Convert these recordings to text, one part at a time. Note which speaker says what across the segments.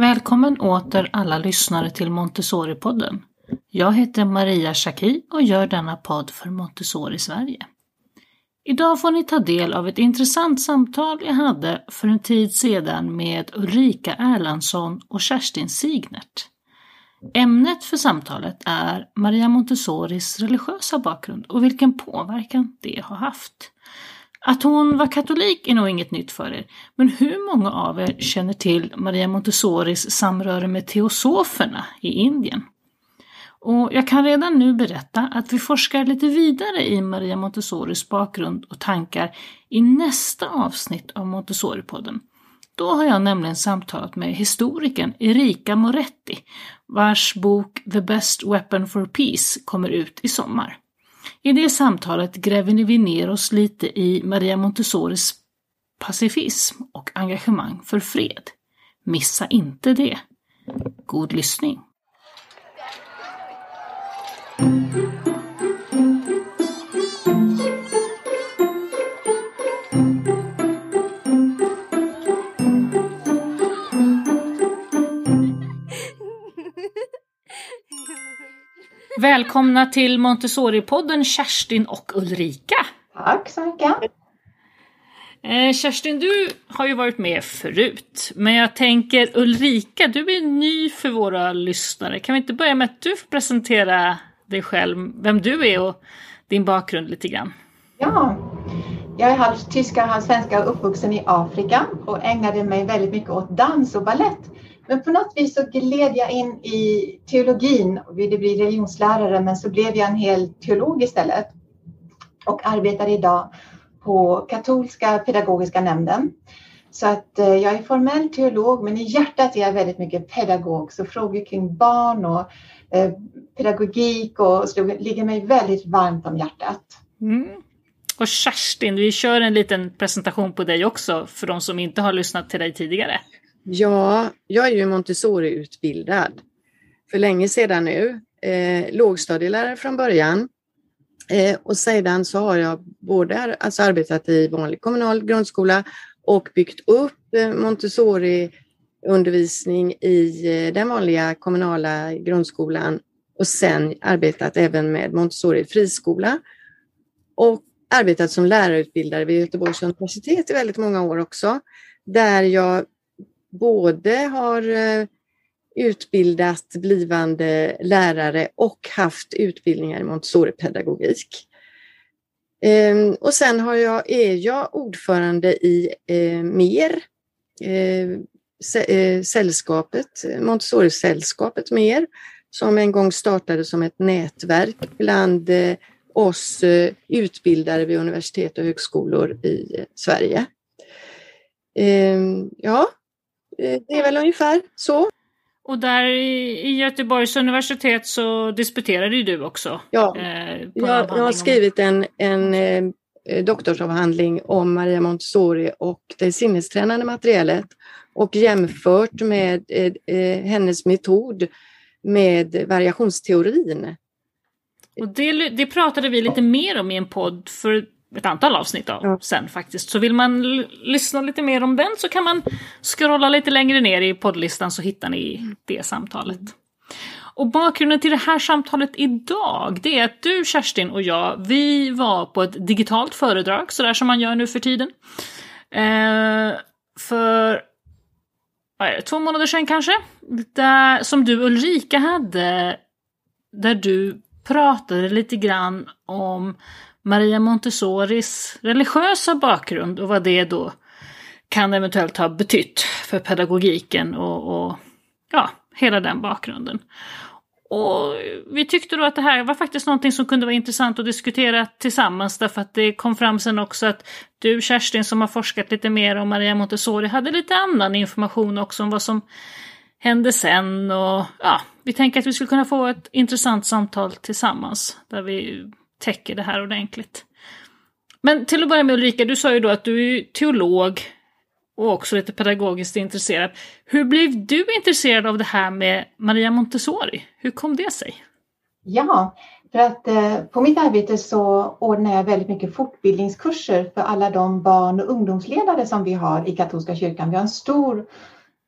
Speaker 1: Välkommen åter alla lyssnare till Montessori-podden. Jag heter Maria Schacki och gör denna podd för Montessori Sverige. Idag får ni ta del av ett intressant samtal jag hade för en tid sedan med Ulrika Erlandsson och Kerstin Signert. Ämnet för samtalet är Maria Montessoris religiösa bakgrund och vilken påverkan det har haft. Att hon var katolik är nog inget nytt för er, men hur många av er känner till Maria Montessoris samröre med teosoferna i Indien? Och jag kan redan nu berätta att vi forskar lite vidare i Maria Montessoris bakgrund och tankar i nästa avsnitt av Montessori-podden. Då har jag nämligen samtalat med historikern Erika Moretti, vars bok The Best Weapon for Peace kommer ut i sommar. I det samtalet gräver vi ner oss lite i Maria Montessoris pacifism och engagemang för fred. Missa inte det! God lyssning! Välkomna till Montessori-podden Kerstin och Ulrika.
Speaker 2: Tack så mycket.
Speaker 1: Eh, Kerstin, du har ju varit med förut, men jag tänker Ulrika, du är ny för våra lyssnare. Kan vi inte börja med att du får presentera dig själv, vem du är och din bakgrund lite grann?
Speaker 2: Ja, jag är halvt tyska, halvt svenska och uppvuxen i Afrika och ägnade mig väldigt mycket åt dans och ballett men på något vis så gled jag in i teologin och ville bli religionslärare men så blev jag en hel teolog istället och arbetar idag på katolska pedagogiska nämnden. Så att eh, jag är formell teolog men i hjärtat är jag väldigt mycket pedagog så frågor kring barn och eh, pedagogik och så ligger mig väldigt varmt om hjärtat.
Speaker 1: Mm. Och Kerstin, vi kör en liten presentation på dig också för de som inte har lyssnat till dig tidigare.
Speaker 3: Ja, jag är ju Montessori-utbildad för länge sedan nu. Eh, lågstadielärare från början. Eh, och sedan så har jag både alltså arbetat i vanlig kommunal grundskola och byggt upp eh, Montessori-undervisning i eh, den vanliga kommunala grundskolan och sen arbetat även med Montessori friskola. Och arbetat som lärarutbildare vid Göteborgs universitet i väldigt många år också, där jag både har eh, utbildat blivande lärare och haft utbildningar i Montessori-pedagogik. Ehm, och sen har jag, är jag ordförande i eh, MER, eh, sällskapet, Montessori-sällskapet MER, som en gång startade som ett nätverk bland oss utbildare vid universitet och högskolor i Sverige. Ehm, ja, det är väl ungefär så.
Speaker 1: Och där i Göteborgs universitet så disputerade ju du också.
Speaker 3: Ja, eh, jag, jag, har skrivit en, en eh, doktorsavhandling om Maria Montessori och det sinnestränande materialet och jämfört med eh, eh, hennes metod med variationsteorin.
Speaker 1: Och det, det pratade vi lite mer om i en podd för ett antal avsnitt av ja. sen faktiskt. Så vill man lyssna lite mer om den så kan man scrolla lite längre ner i poddlistan så hittar ni det samtalet. Och bakgrunden till det här samtalet idag, det är att du Kerstin och jag, vi var på ett digitalt föredrag, sådär som man gör nu för tiden. Eh, för det, två månader sedan kanske, där, som du Ulrika hade, där du pratade lite grann om Maria Montessoris religiösa bakgrund och vad det då kan eventuellt ha betytt för pedagogiken och, och ja, hela den bakgrunden. Och vi tyckte då att det här var faktiskt någonting som kunde vara intressant att diskutera tillsammans därför att det kom fram sen också att du Kerstin som har forskat lite mer om Maria Montessori hade lite annan information också om vad som hände sen och ja, vi tänker att vi skulle kunna få ett intressant samtal tillsammans där vi täcker det här ordentligt. Men till att börja med Ulrika, du sa ju då att du är teolog och också lite pedagogiskt intresserad. Hur blev du intresserad av det här med Maria Montessori? Hur kom det sig?
Speaker 2: Ja, för att eh, på mitt arbete så ordnar jag väldigt mycket fortbildningskurser för alla de barn och ungdomsledare som vi har i katolska kyrkan. Vi har en stor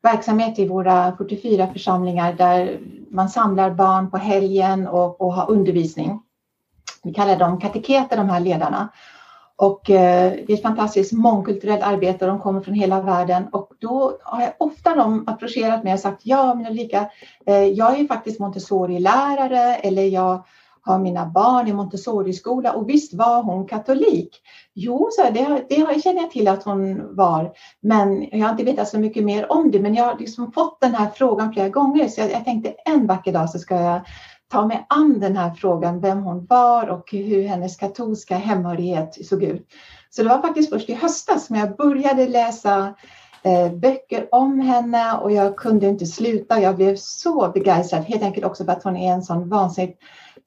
Speaker 2: verksamhet i våra 44 församlingar där man samlar barn på helgen och, och har undervisning. Vi kallar dem kateketer, de här ledarna. Och eh, det är ett fantastiskt mångkulturellt arbete och de kommer från hela världen. Och då har jag ofta de approcherat mig och sagt ja, men Ulrika, eh, jag är faktiskt Montessori-lärare eller jag har mina barn i Montessori-skola och visst var hon katolik. Jo, så det, det känner jag till att hon var, men jag har inte vetat så mycket mer om det. Men jag har liksom fått den här frågan flera gånger så jag, jag tänkte en vacker dag så ska jag ta mig an den här frågan, vem hon var och hur hennes katolska hemhörighet såg ut. Så det var faktiskt först i höstas som jag började läsa eh, böcker om henne och jag kunde inte sluta. Jag blev så begeistrad, helt enkelt också för att hon är en sån vansinnigt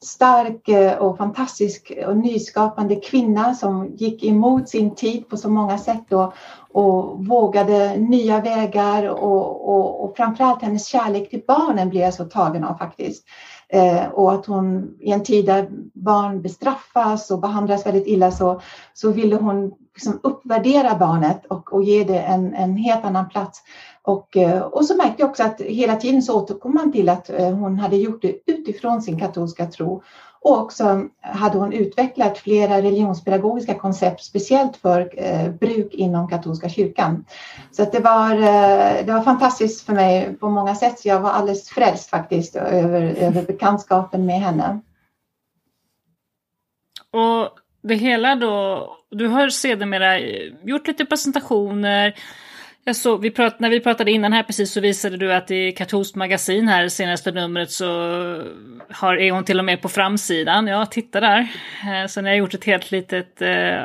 Speaker 2: stark eh, och fantastisk och nyskapande kvinna som gick emot sin tid på så många sätt och, och vågade nya vägar och, och, och framförallt hennes kärlek till barnen blev jag så tagen av faktiskt. Eh, och att hon i en tid där barn bestraffas och behandlas väldigt illa så, så ville hon liksom uppvärdera barnet och, och ge det en, en helt annan plats. Och, eh, och så märkte jag också att hela tiden så återkom man till att eh, hon hade gjort det utifrån sin katolska tro. Och också hade hon utvecklat flera religionspedagogiska koncept speciellt för eh, bruk inom katolska kyrkan. Så att det, var, eh, det var fantastiskt för mig på många sätt. Så jag var alldeles frälst faktiskt över, över bekantskapen med henne.
Speaker 1: Och det hela då, du har sedermera gjort lite presentationer, jag såg, vi prat, när vi pratade innan här precis så visade du att i katolskt magasin här senaste numret så har, är hon till och med på framsidan. Ja, titta där. Eh, så ni har gjort ett helt litet eh,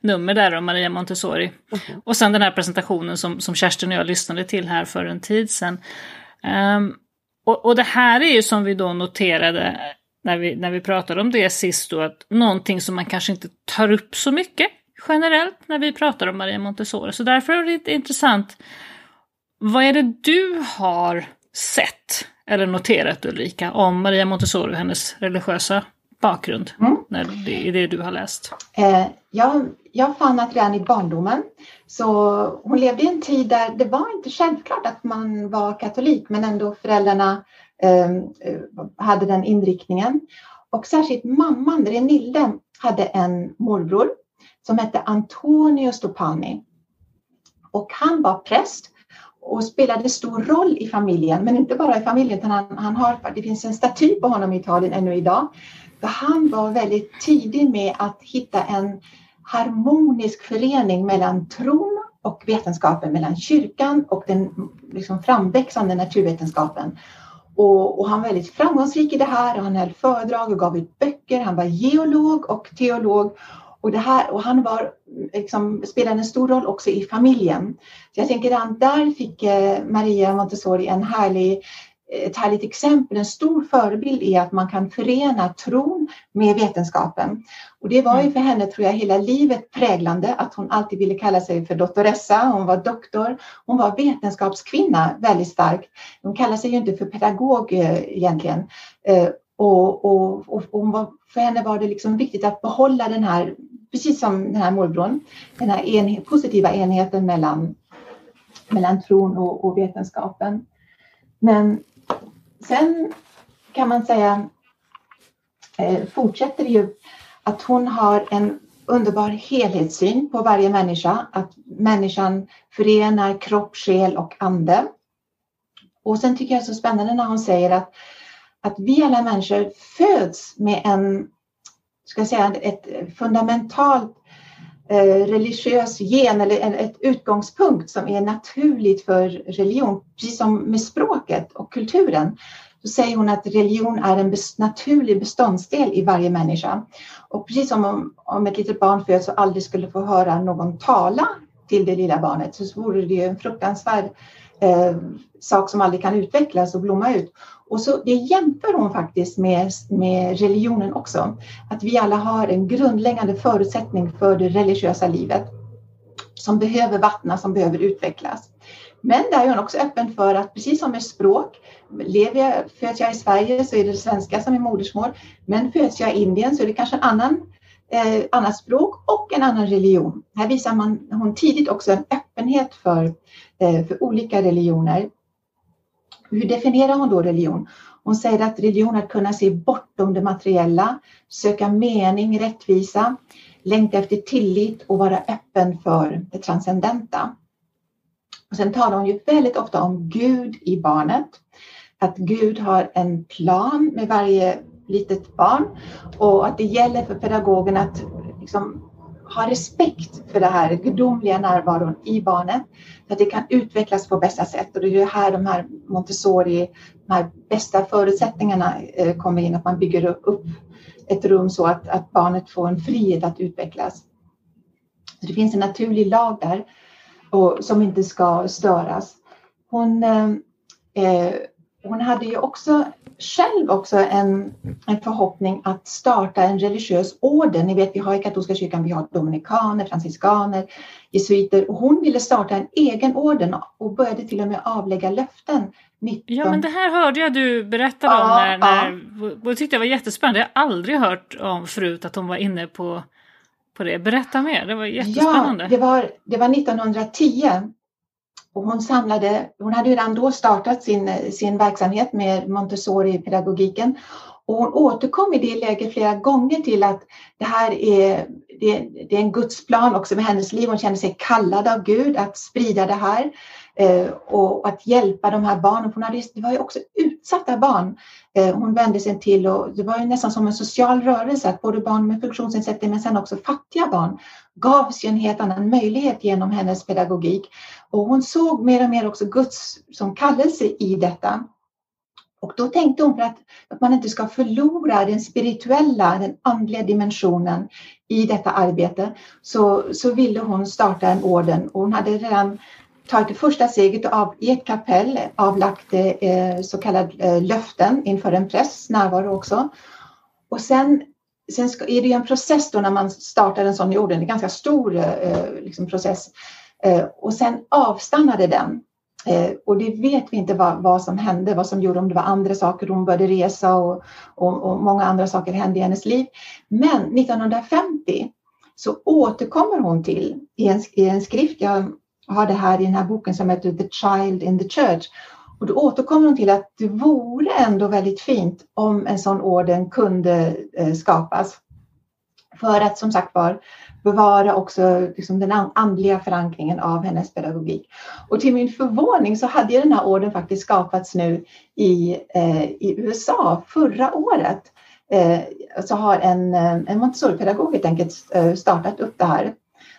Speaker 1: nummer där om Maria Montessori. Mm. Och sen den här presentationen som, som Kerstin och jag lyssnade till här för en tid sedan. Um, och, och det här är ju som vi då noterade när vi, när vi pratade om det sist då, att någonting som man kanske inte tar upp så mycket generellt när vi pratar om Maria Montessori. Så därför är det intressant. Vad är det du har sett eller noterat Ulrika om Maria Montessori och hennes religiösa bakgrund mm. när det, i det du har läst?
Speaker 2: Eh, jag, jag fann att redan i barndomen så hon levde i en tid där det var inte självklart att man var katolik men ändå föräldrarna eh, hade den inriktningen. Och särskilt mamman, Renilde, hade en morbror som hette Antonio Stopani. Och han var präst och spelade stor roll i familjen, men inte bara i familjen, utan han, han har, det finns en staty på honom i Italien ännu idag. För han var väldigt tidig med att hitta en harmonisk förening mellan tron och vetenskapen, mellan kyrkan och den liksom framväxande naturvetenskapen. Och, och, han var väldigt framgångsrik i det här och han höll föredrag och gav ut böcker. Han var geolog och teolog och, det här, och han var, liksom, spelade en stor roll också i familjen. Så jag tänker att där fick eh, Maria Montessori en härlig, ett härligt exempel, en stor förebild i att man kan förena tron med vetenskapen. Och det var ju mm. för henne, tror jag, hela livet präglande att hon alltid ville kalla sig för doktoressa. Hon var doktor. Hon var vetenskapskvinna väldigt starkt. Hon kallade sig ju inte för pedagog eh, egentligen. Och, och, och, och för henne var det liksom viktigt att behålla den här, precis som den här morbrorn, den här enhet, positiva enheten mellan, mellan tron och, och vetenskapen. Men sen kan man säga eh, fortsätter det ju att hon har en underbar helhetssyn på varje människa, att människan förenar kropp, själ och ande. Och sen tycker jag det är så spännande när hon säger att att vi alla människor föds med en, ska jag säga, ett fundamentalt eh, religiös gen eller en, ett utgångspunkt som är naturligt för religion, precis som med språket och kulturen. Så säger hon att religion är en naturlig beståndsdel i varje människa. Och precis som om, om ett litet barn föds och aldrig skulle få höra någon tala till det lilla barnet så vore det ju en fruktansvärd eh, sak som aldrig kan utvecklas och blomma ut. Och så det jämför hon faktiskt med, med religionen också. Att vi alla har en grundläggande förutsättning för det religiösa livet som behöver vattnas, som behöver utvecklas. Men där är hon också öppen för att precis som med språk, lever jag, föds jag i Sverige så är det, svenska som är modersmål. Men föds jag i Indien så är det kanske en annan, eh, annat språk och en annan religion. Här visar man hon tidigt också en öppenhet för, eh, för olika religioner. Hur definierar hon då religion? Hon säger att religion är att kunna se bortom det materiella, söka mening, rättvisa, längta efter tillit och vara öppen för det transcendenta. Och sen talar hon ju väldigt ofta om Gud i barnet. Att Gud har en plan med varje litet barn och att det gäller för pedagogen att liksom ha respekt för det här gudomliga närvaron i barnet så att det kan utvecklas på bästa sätt. Och det är här de här Montessori, de här bästa förutsättningarna eh, kommer in, att man bygger upp ett rum så att, att barnet får en frihet att utvecklas. Så det finns en naturlig lag där och, som inte ska störas. Hon, eh, eh hon hade ju också själv också en, en förhoppning att starta en religiös orden. Ni vet, vi har i katolska kyrkan, vi har dominikaner, franciskaner, jesuiter och hon ville starta en egen orden och började till och med avlägga löften. 19...
Speaker 1: Ja, men det här hörde jag du berättade ja, om när, när ja. och det tyckte jag var jättespännande. Jag har aldrig hört om förut att hon var inne på, på det. Berätta mer, det var jättespännande.
Speaker 2: Ja, det var, det var 1910 och hon, samlade, hon hade redan då startat sin, sin verksamhet med Montessori-pedagogiken och hon återkom i det läget flera gånger till att det här är, det, det är en gudsplan också med hennes liv. Hon kände sig kallad av Gud att sprida det här eh, och att hjälpa de här barnen. Hon hade, det var ju också utsatta barn Eh, hon vände sig till och det var ju nästan som en social rörelse att både barn med funktionsnedsättning men sen också fattiga barn gavs ju en helt annan möjlighet genom hennes pedagogik. Och hon såg mer och mer också Guds som kallelse i detta. Och då tänkte hon för att, att man inte ska förlora den spirituella, den andliga dimensionen i detta arbete så, så ville hon starta en orden och hon hade redan tagit det första steget av, i ett kapell avlagt eh, så kallade eh, löften inför en prästs närvaro också. Och sen, sen ska, är det en process då när man startar en sån i orden, en ganska stor eh, liksom process. Eh, och sen avstannade den. Eh, och det vet vi inte vad, vad som hände, vad som gjorde, om det var andra saker, hon började resa och, och, och många andra saker hände i hennes liv. Men 1950 så återkommer hon till i en, i en skrift, jag har det här i den här boken som heter The Child in the Church. Och då återkommer hon till att det vore ändå väldigt fint om en sån orden kunde eh, skapas. För att som sagt var bevara också liksom den andliga förankringen av hennes pedagogik. Och till min förvåning så hade den här orden faktiskt skapats nu i, eh, i USA förra året. Eh, så har en, eh, en Montessori-pedagog helt enkelt eh, startat upp det här.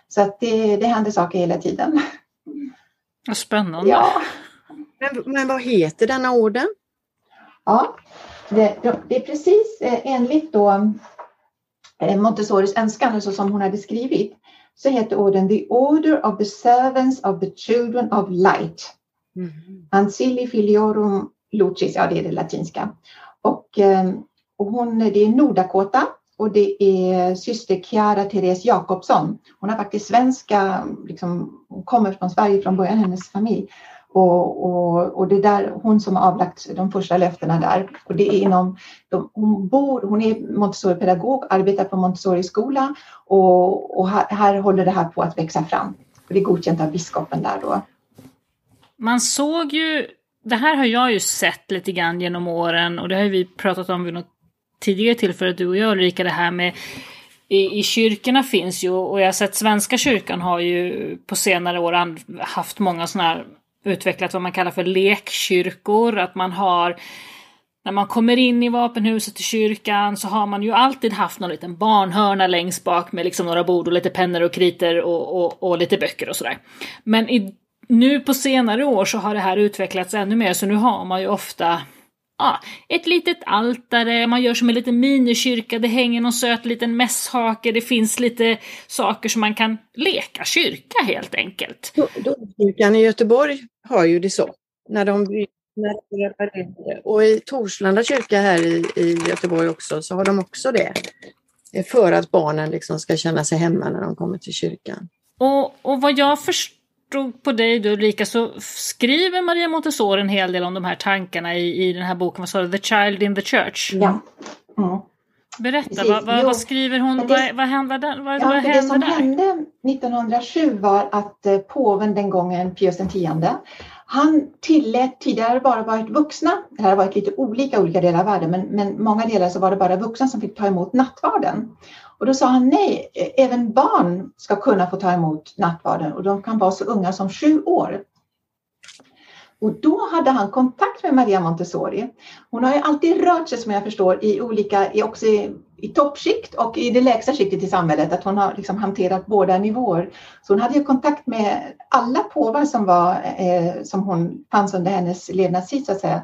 Speaker 2: Så att det, det händer saker hela tiden.
Speaker 1: Vad spännande.
Speaker 2: Ja.
Speaker 3: Men, men vad heter denna orden?
Speaker 2: Ja, det, det är precis eh, enligt då Eh, Montessoris önskan, så som hon hade skrivit, så heter orden The Order of the Servants of the Children of Light. Mm. Ancilli filiorum lucis, ja det är det latinska. Och, eh, och hon, det är Nordakota och det är syster Chiara Therese Jakobsson. Hon är faktiskt svenska, liksom, hon kommer från Sverige från början, hennes familj. Och, och, och det är där hon som har avlagt de första löftena där. Och det är inom, de, hon, bor, hon är Montessori-pedagog, arbetar på Montessori-skola och, och här, här, håller det här på att växa fram. Och det är godkänt av biskopen där då.
Speaker 1: Man såg ju, det här har jag ju sett lite grann genom åren och det har vi pratat om vid något tidigare tillfälle, du och jag Ulrika, det här med i, i kyrkorna finns ju, och jag har sett Svenska kyrkan har ju på senare år haft många sådana här utvecklat vad man kallar för lekkyrkor. Att man har när man kommer in i vapenhuset i kyrkan så har man ju alltid haft någon liten barnhörna längst bak med liksom några bord och lite pennor och kriter och, och, och lite böcker och sådär. Men i, nu på senare år så har det här utvecklats ännu mer så nu har man ju ofta ja, ett litet altare, man gör som en liten minikyrka, det hänger någon söt liten mässhake, det finns lite saker som man kan leka kyrka helt enkelt.
Speaker 3: Domkyrkan i Göteborg har ju det så. När de, när och i Torslanda kyrka här i, i Göteborg också så har de också det. För att barnen liksom ska känna sig hemma när de kommer till kyrkan.
Speaker 1: Och, och vad jag förstår drog på dig då Ulrika så skriver Maria Montessori en hel del om de här tankarna i, i den här boken, vad sa du, The Child in the Church?
Speaker 2: Ja. Mm.
Speaker 1: Berätta, vad, vad, vad, skriver hon? Det, vad, vad hände, vad,
Speaker 2: ja, vad hände Det som där? hände 1907 var att eh, påven den gången, Pius X, han tillät tidigare bara varit vuxna, det här har varit lite olika olika delar av världen, men, men många delar så var det bara vuxna som fick ta emot nattvarden. Och då sa han nej, även barn ska kunna få ta emot nattvarden och de kan vara så unga som sju år. Och då hade han kontakt med Maria Montessori. Hon har ju alltid rört sig som jag förstår i olika, i också i, i toppskikt och i det lägsta skiktet i samhället, att hon har liksom hanterat båda nivåer. Så hon hade ju kontakt med alla påvar som, var, eh, som hon fanns under hennes levnadstid så att säga.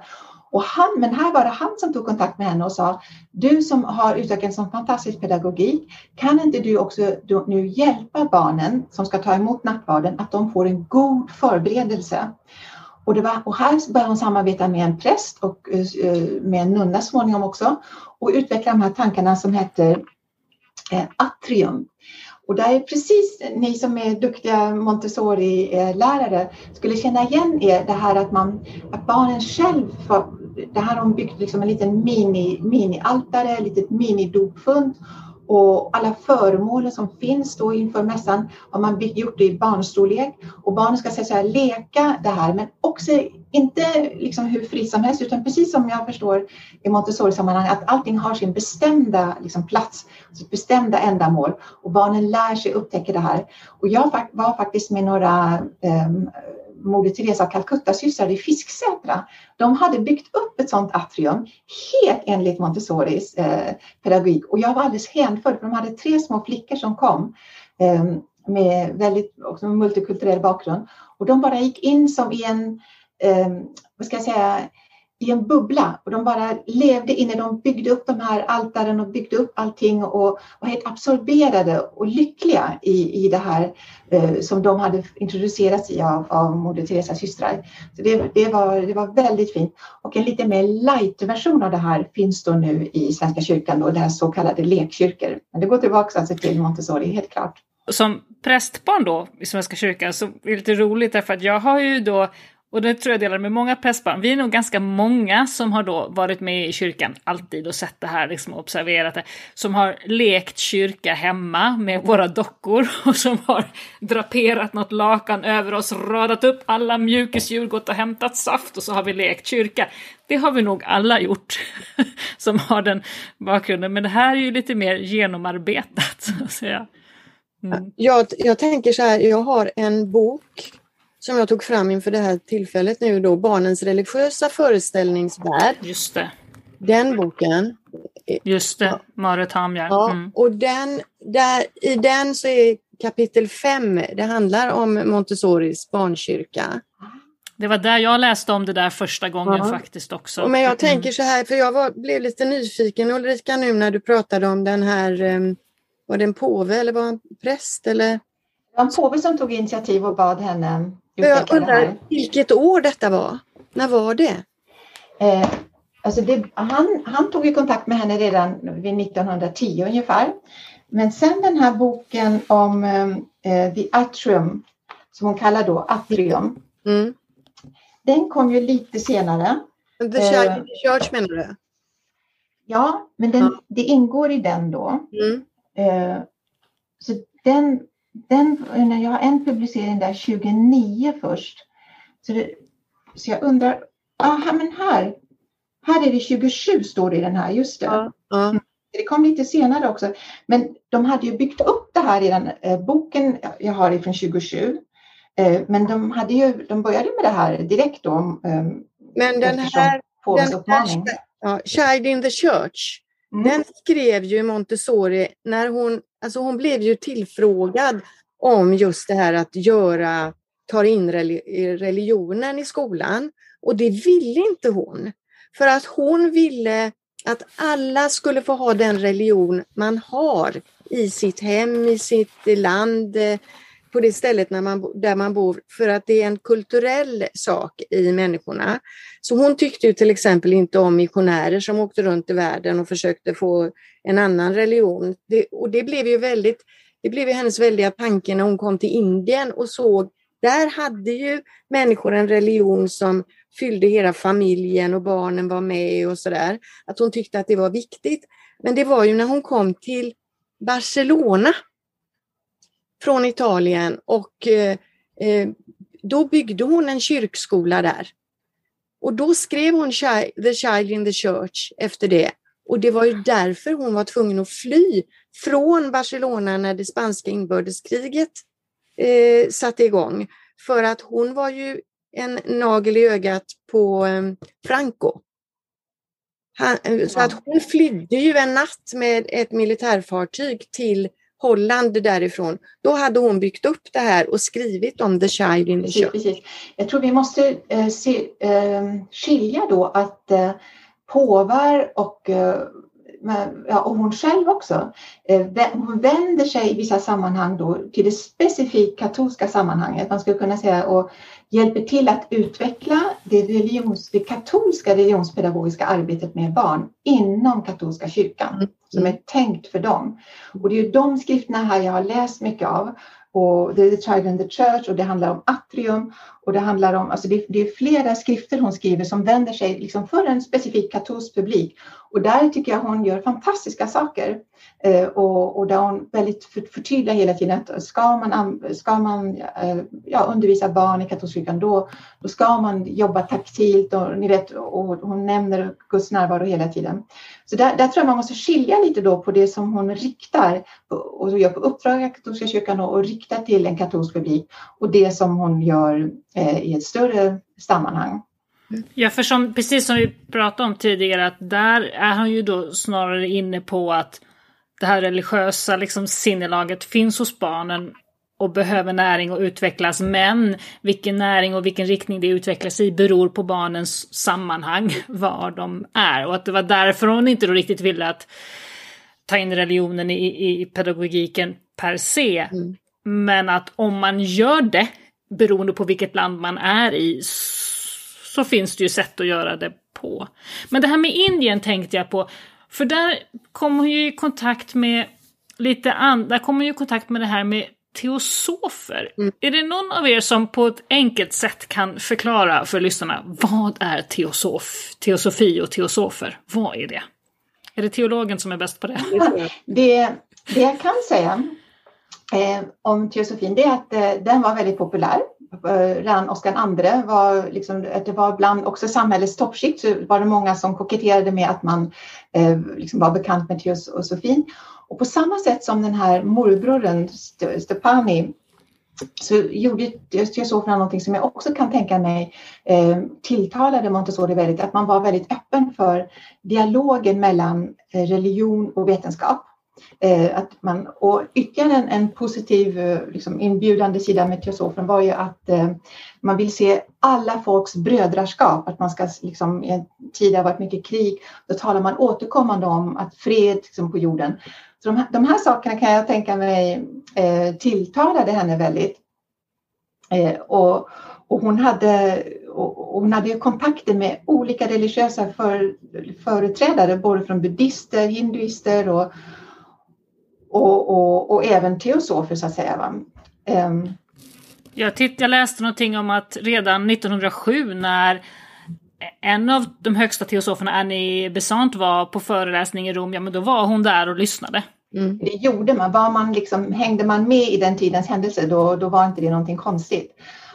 Speaker 2: Och han, men här var det han som tog kontakt med henne och sa, du som har utvecklat en sån fantastisk pedagogik, kan inte du också nu hjälpa barnen som ska ta emot nattvarden, att de får en god förberedelse? Och, det var, och här började hon samarbeta med en präst och eh, med en nunna småningom också och utveckla de här tankarna som heter eh, atrium. Och där är precis ni som är duktiga Montessori-lärare eh, skulle känna igen er det här att, man, att barnen själv får, det här har hon byggt liksom en liten mini, mini-altare, ett litet minidopfund och alla föremål som finns då inför mässan har man gjort det i barnstorlek och barnen ska så här, leka det här men också inte liksom hur fritt som helst utan precis som jag förstår i Montessori-sammanhang att allting har sin bestämda liksom, plats, sitt bestämda ändamål och barnen lär sig upptäcka det här. Och jag var faktiskt med några um, Moder Teresa av Calcutta-systrar i Fisksätra. De hade byggt upp ett sådant atrium helt enligt Montessoris eh, pedagogik och jag var alldeles hänförd för de hade tre små flickor som kom eh, med väldigt också multikulturell bakgrund och de bara gick in som i en, eh, vad ska jag säga, i en bubbla och de bara levde inne. De byggde upp de här altaren och byggde upp allting och var helt absorberade och lyckliga i, i det här eh, som de hade introducerats i av, av Moder Teresas systrar. Så det, det, var, det var väldigt fint. Och en lite mer light-version av det här finns då nu i Svenska kyrkan, då, det här så kallade lekkyrkor. Men det går tillbaka alltså till Montessori, helt klart.
Speaker 1: Som prästbarn då i Svenska kyrkan så är det lite roligt därför att jag har ju då och det tror jag delar med många prästbarn. Vi är nog ganska många som har då varit med i kyrkan alltid och sett det här, liksom observerat det. Som har lekt kyrka hemma med våra dockor och som har draperat något lakan över oss, radat upp alla mjukisdjur, gått och hämtat saft och så har vi lekt kyrka. Det har vi nog alla gjort som har den bakgrunden. Men det här är ju lite mer genomarbetat. Så att säga.
Speaker 3: Mm. Jag, jag tänker så här, jag har en bok som jag tog fram inför det här tillfället nu då, Barnens religiösa föreställningsvärld.
Speaker 1: Just det.
Speaker 3: Den boken.
Speaker 1: Just det, Marit Hamjar.
Speaker 3: Ja, mm. och den, där, i den så är kapitel 5, det handlar om Montessoris barnkyrka.
Speaker 1: Det var där jag läste om det där första gången ja. faktiskt också.
Speaker 3: Men jag tänker så här, för jag var, blev lite nyfiken Ulrika nu när du pratade om den här, um, var det en påve eller var en präst eller? Det
Speaker 2: var en påve som tog initiativ och bad henne
Speaker 3: jag undrar vilket år detta var? När var det?
Speaker 2: Eh, alltså det, han, han tog i kontakt med henne redan vid 1910 ungefär. Men sen den här boken om eh, The Atrium, som hon kallar då Atrium, mm. den kom ju lite senare.
Speaker 3: The eh, Church menar du?
Speaker 2: Ja, men den, ja. det ingår i den då. Mm. Eh, så den den, jag har en publicering där 29 först. Så, det, så jag undrar, aha, men här, här är det 27 står det i den här, just det. Ja, ja. Mm. Det kom lite senare också. Men de hade ju byggt upp det här i den eh, boken jag har ifrån 27. Eh, men de, hade ju, de började med det här direkt då.
Speaker 3: Eh, men den här, den här ja, Child in the Church, mm. den skrev ju Montessori när hon Alltså hon blev ju tillfrågad om just det här att göra, ta in religionen i skolan och det ville inte hon. För att hon ville att alla skulle få ha den religion man har i sitt hem, i sitt land, på det stället när man, där man bor, för att det är en kulturell sak i människorna. Så hon tyckte ju till exempel inte om missionärer som åkte runt i världen och försökte få en annan religion. Det, och det blev ju väldigt, det blev ju hennes väldiga tanke när hon kom till Indien och såg Där hade ju människor en religion som fyllde hela familjen och barnen var med och sådär. Att hon tyckte att det var viktigt. Men det var ju när hon kom till Barcelona från Italien och eh, eh då byggde hon en kyrkskola där. Och då skrev hon The Child in the Church efter det. Och det var ju därför hon var tvungen att fly från Barcelona när det spanska inbördeskriget eh, satte igång. För att hon var ju en nagel i ögat på eh, Franco. Han, eh, så att hon flydde ju en natt med ett militärfartyg till Holland därifrån. Då hade hon byggt upp det här och skrivit om The Child in the
Speaker 2: precis, precis. Jag tror vi måste eh, se, eh, skilja då att eh, påvar och eh, ja, och hon själv också, eh, hon vänder sig i vissa sammanhang då till det specifikt katolska sammanhanget, man skulle kunna säga, och hjälper till att utveckla det, religions, det katolska religionspedagogiska arbetet med barn inom katolska kyrkan, mm. Som är tänkt för dem. Och det är ju de skrifterna här jag har läst mycket av. Och The Child in the Church och det handlar om atrium och det handlar om, alltså det, det, är flera skrifter hon skriver som vänder sig liksom för en specifik katolsk publik. Och där tycker jag hon gör fantastiska saker. Eh, och, och där hon väldigt för, förtydligar hela tiden att ska man, ska man eh, ja, undervisa barn i katolska kyrkan då, då ska man jobba taktilt och, ni vet, och hon nämner Guds närvaro hela tiden. Så där, där tror jag man måste skilja lite då på det som hon riktar och gör på uppdrag av katolska kyrkan och, och riktar till en katolsk publik och det som hon gör eh, i ett större sammanhang.
Speaker 1: Ja, för som, precis som vi pratade om tidigare, att där är han ju då snarare inne på att det här religiösa liksom, sinnelaget finns hos barnen och behöver näring och utvecklas, men vilken näring och vilken riktning det utvecklas i beror på barnens sammanhang, var de är. Och att det var därför hon inte då riktigt ville att ta in religionen i, i pedagogiken per se. Mm. Men att om man gör det, beroende på vilket land man är i, så finns det ju sätt att göra det på. Men det här med Indien tänkte jag på, för där kommer hon ju i kontakt med lite andra, där kommer hon ju i kontakt med det här med teosofer. Mm. Är det någon av er som på ett enkelt sätt kan förklara för lyssnarna vad är teosof, teosofi och teosofer? Vad är det? Är det teologen som är bäst på det?
Speaker 2: Det, det jag kan säga eh, om teosofin det är att eh, den var väldigt populär. Eh, redan Oscar II var, liksom, eh, det var bland också samhällets toppskikt så var det många som koketterade med att man eh, liksom var bekant med teosofin. Och på samma sätt som den här morbrorn Stepani så gjorde teosoferna någonting som jag också kan tänka mig eh, tilltalade Montessori väldigt, att man var väldigt öppen för dialogen mellan eh, religion och vetenskap. Eh, att man, och ytterligare en, en positiv eh, liksom inbjudande sida med teosofen var ju att eh, man vill se alla folks brödraskap, att man ska liksom, i en tid där det varit mycket krig, då talar man återkommande om att fred liksom, på jorden. Så de, de här sakerna kan jag tänka mig eh, tilltalade henne väldigt. Eh, och, och hon hade, och hon hade kontakter med olika religiösa för, företrädare, både från buddister, hinduister och, och, och, och även teosofer så att säga. Va? Um,
Speaker 1: jag, titt, jag läste någonting om att redan 1907 när en av de högsta teosoferna, Annie Besant, var på föreläsning i Rom, ja men då var hon där och lyssnade.
Speaker 2: Mm. Det gjorde man. Var man liksom, hängde man med i den tidens händelser då, då var inte det någonting konstigt.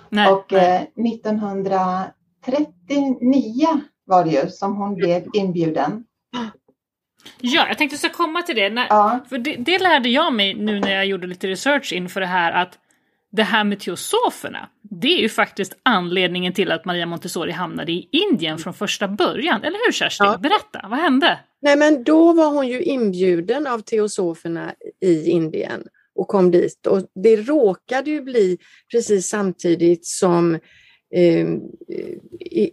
Speaker 2: Nej, och nej. Eh, 1939 var det ju som hon blev inbjuden.
Speaker 1: Ja, jag tänkte så komma till det. När, ja. För det, det, lärde jag mig nu när jag gjorde lite research inför det här att det här med teosoferna, det är ju faktiskt anledningen till att Maria Montessori hamnade i Indien från första början. Eller hur Kerstin? Ja. Berätta, vad hände?
Speaker 3: Nej men då var hon ju inbjuden av teosoferna i Indien och kom dit. Och det råkade ju bli precis samtidigt som eh,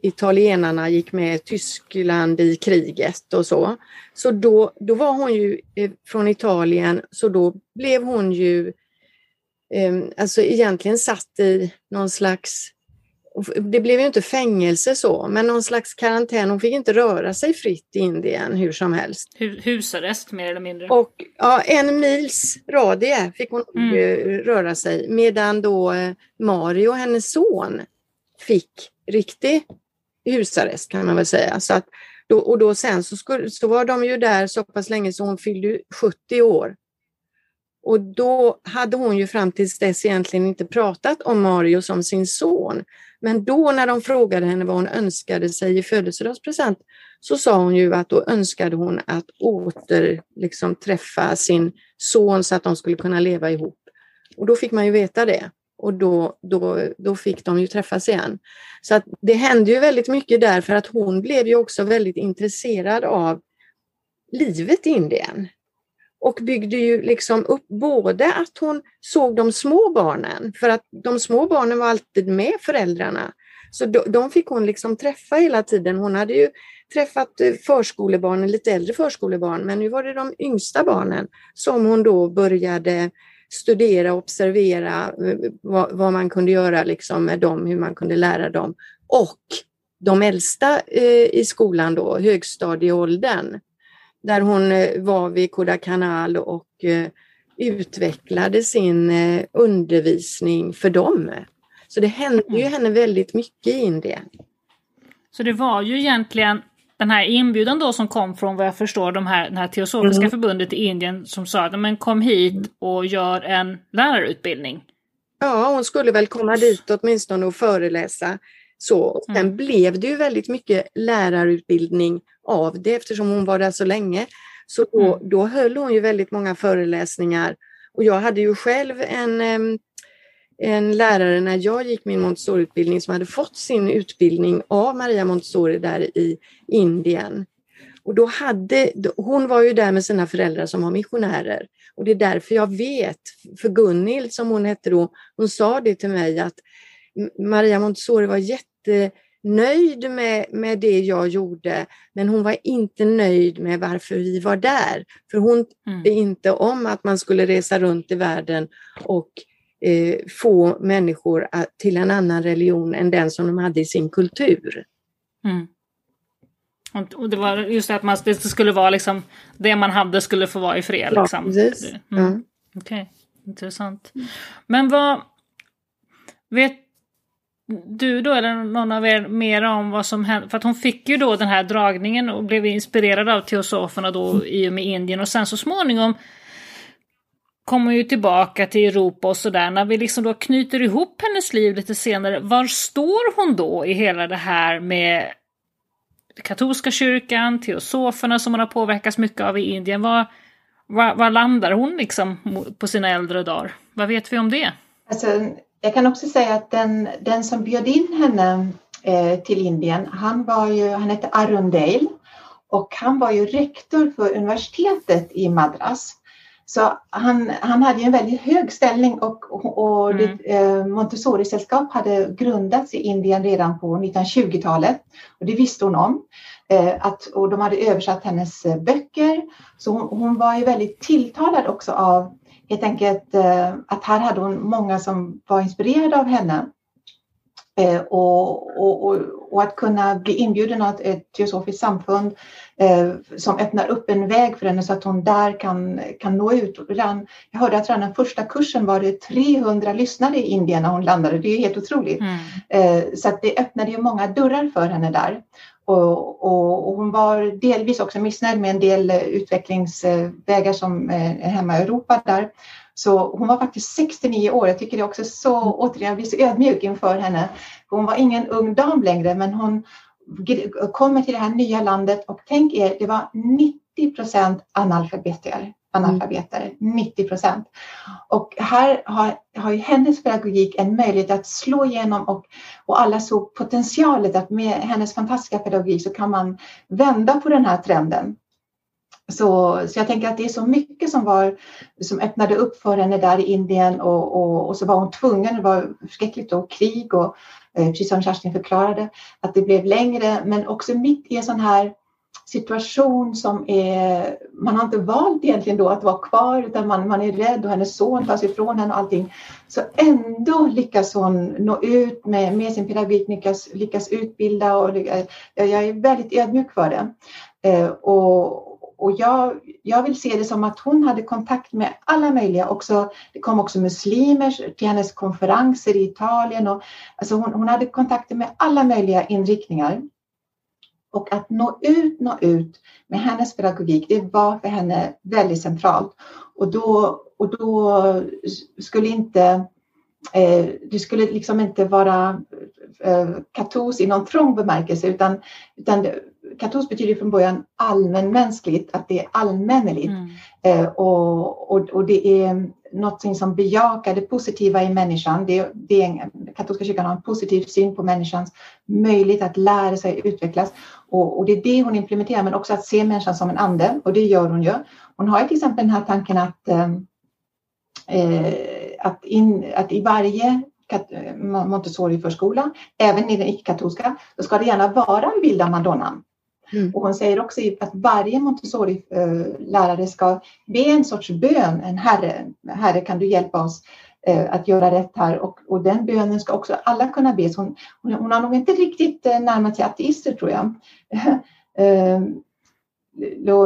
Speaker 3: italienarna gick med Tyskland i kriget och så. Så då, då var hon ju eh, från Italien, så då blev hon ju eh, alltså egentligen satt i någon slags det blev ju inte fängelse så, men någon slags karantän. Hon fick inte röra sig fritt i Indien hur som helst.
Speaker 1: Husarrest mer eller mindre.
Speaker 3: Och ja, en mils radie fick hon mm. röra sig medan då eh, Mario, hennes son, fick riktig husarrest kan man väl säga. Så att då, och då sen så, skulle, så var de ju där så pass länge så hon fyllde 70 år. Och då hade hon ju fram tills dess egentligen inte pratat om Mario som sin son. Men då när de frågade henne vad hon önskade sig i födelsedagspresent så sa hon ju att då önskade hon att åter liksom, träffa sin son så att de skulle kunna leva ihop. Och då fick man ju veta det och då, då, då fick de ju träffas igen. Så att det hände ju väldigt mycket där för att hon blev ju också väldigt intresserad av livet i Indien och byggde ju liksom upp både att hon såg de små barnen, för att de små barnen var alltid med föräldrarna. Så de, fick hon liksom träffa hela tiden. Hon hade ju träffat eh, förskolebarnen, lite äldre förskolebarn, men nu var det de yngsta barnen som hon då började studera och observera eh, vad, vad, man kunde göra liksom med dem, hur man kunde lära dem. Och de äldsta eh, i skolan då, högstadieåldern, där hon eh, var vid Kodaikanal och eh, utvecklade sin undervisning för dem. Så det hände ju mm. henne väldigt mycket i Indien.
Speaker 1: Så det var ju egentligen den här inbjudan då som kom från vad jag förstår de här, det här teosofiska mm. förbundet i Indien som sa men kom hit och gör en lärarutbildning.
Speaker 3: Ja, hon skulle väl komma dit åtminstone och föreläsa. Så. Sen mm. blev det ju väldigt mycket lärarutbildning av det eftersom hon var där så länge. Så då, mm. då höll hon ju väldigt många föreläsningar. Och jag hade ju själv en, en lärare när jag gick min Montessori-utbildning som hade fått sin utbildning av Maria Montessori där i Indien. Och då hade, hon var ju där med sina föräldrar som var missionärer. Och det är därför jag vet, för Gunhild som hon hette då, hon sa det till mig att Maria Montessori var jätte nöjd med, med det jag gjorde, men hon var inte nöjd med varför vi var där. För hon mm. inte om att man skulle resa runt i världen och eh, få människor att, till en annan religion än den som de hade i sin kultur.
Speaker 1: Mm. Och det var just det att man, det skulle vara liksom det man hade skulle få vara i fred. Ja, liksom. precis. Mm. Ja. Okej, okay. intressant. Men vad... Vet du då eller någon av er mer om vad som hände? För att hon fick ju då den här dragningen och blev inspirerad av teosoferna då i och med Indien och sen så småningom kommer ju tillbaka till Europa och sådär. När vi liksom då knyter ihop hennes liv lite senare, var står hon då i hela det här med katolska kyrkan, teosoferna som hon har påverkats mycket av i Indien? Var, var, var landar hon liksom på sina äldre dagar? Vad vet vi om det?
Speaker 2: Alltså, jag kan också säga att den, den som bjöd in henne eh, till Indien, han, var ju, han hette Arundale och han var ju rektor för universitetet i Madras. Så han, han hade en väldigt hög ställning och, och mm. eh, Montessori-sällskap hade grundats i Indien redan på 1920-talet och det visste hon om. Eh, att, och de hade översatt hennes eh, böcker. Så hon, hon var ju väldigt tilltalad också av helt enkelt eh, att här hade hon många som var inspirerade av henne. Eh, och, och, och, och, att kunna bli inbjuden av ett teosofiskt samfund som öppnar upp en väg för henne så att hon där kan, kan nå ut. Redan, jag hörde att redan den första kursen var det 300 lyssnare i Indien när hon landade. Det är helt otroligt. Mm. Eh, så att det öppnade ju många dörrar för henne där. Och, och, och, hon var delvis också missnöjd med en del utvecklingsvägar som är hemma i Europa där. Så hon var faktiskt 69 år. Jag tycker det är också så, återigen, jag blir så ödmjuk inför henne. Hon var ingen ung dam längre, men hon kommer till det här nya landet och tänk er, det var 90 procent analfabeter analfabeter, 90 procent. Och här har, har ju hennes pedagogik en möjlighet att slå igenom och, och alla såg potentialet att med hennes fantastiska pedagogik så kan man vända på den här trenden. Så, så jag tänker att det är så mycket som, var, som öppnade upp för henne där i Indien och, och, och så var hon tvungen, det var förskräckligt och krig och Eh, precis som Kerstin förklarade, att det blev längre men också mitt i en sån här situation som är, man har inte valt egentligen då att vara kvar utan man, man är rädd och hennes son tas ifrån henne och allting. Så ändå lyckas hon nå ut med, med sin pedagogik, lyckas, lyckas utbilda och eh, jag är väldigt ödmjuk för det. Eh, och, och jag, jag vill se det som att hon hade kontakt med alla möjliga. Också, det kom också muslimer till hennes konferenser i Italien. Och, alltså hon, hon hade kontakter med alla möjliga inriktningar. Och att nå ut, nå ut med hennes pedagogik, det var för henne väldigt centralt. Och då, och då skulle inte eh, det skulle liksom inte vara eh, katos i någon trång bemärkelse utan, utan katos betyder från början allmänmänskligt, att det är allmänneligt. Mm. Eh, och, och, och, det är något som bejakar det positiva i människan. Det, det är, katolska kyrkan har en positiv syn på människans möjlighet att lära sig utvecklas. Och, och, det är det hon implementerar, men också att se människan som en ande. Och det gör hon ju. Hon har till exempel den här tanken att, eh, eh att, in, att i varje Montessori-förskola, även i den icke-katolska, då ska det gärna vara en bild av Madonnan. Mm. Och hon säger också att varje Montessori-lärare ska be en sorts bön, en herre, herre kan du hjälpa oss eh, att göra rätt här och, och den bönen ska också alla kunna be. Så hon, hon, hon har nog inte riktigt eh, närmat sig ateister tror jag. Eh,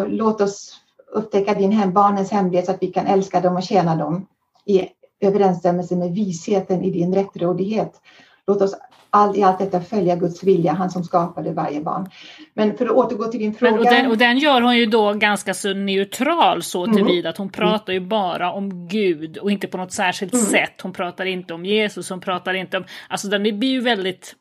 Speaker 2: låt oss upptäcka din hem, barnens hemlighet så att vi kan älska dem och tjäna dem i överensstämmelse med visheten i din rättrådighet. Låt oss all, i allt detta följa Guds vilja, han som skapade varje barn. Men för att återgå till din fråga.
Speaker 1: Men, och, den, och, den, gör hon ju då ganska så neutral så mm. tillvida att hon pratar ju bara om Gud och inte på något särskilt mm. sätt. Hon pratar inte om Jesus, hon pratar inte om, alltså den blir ju väldigt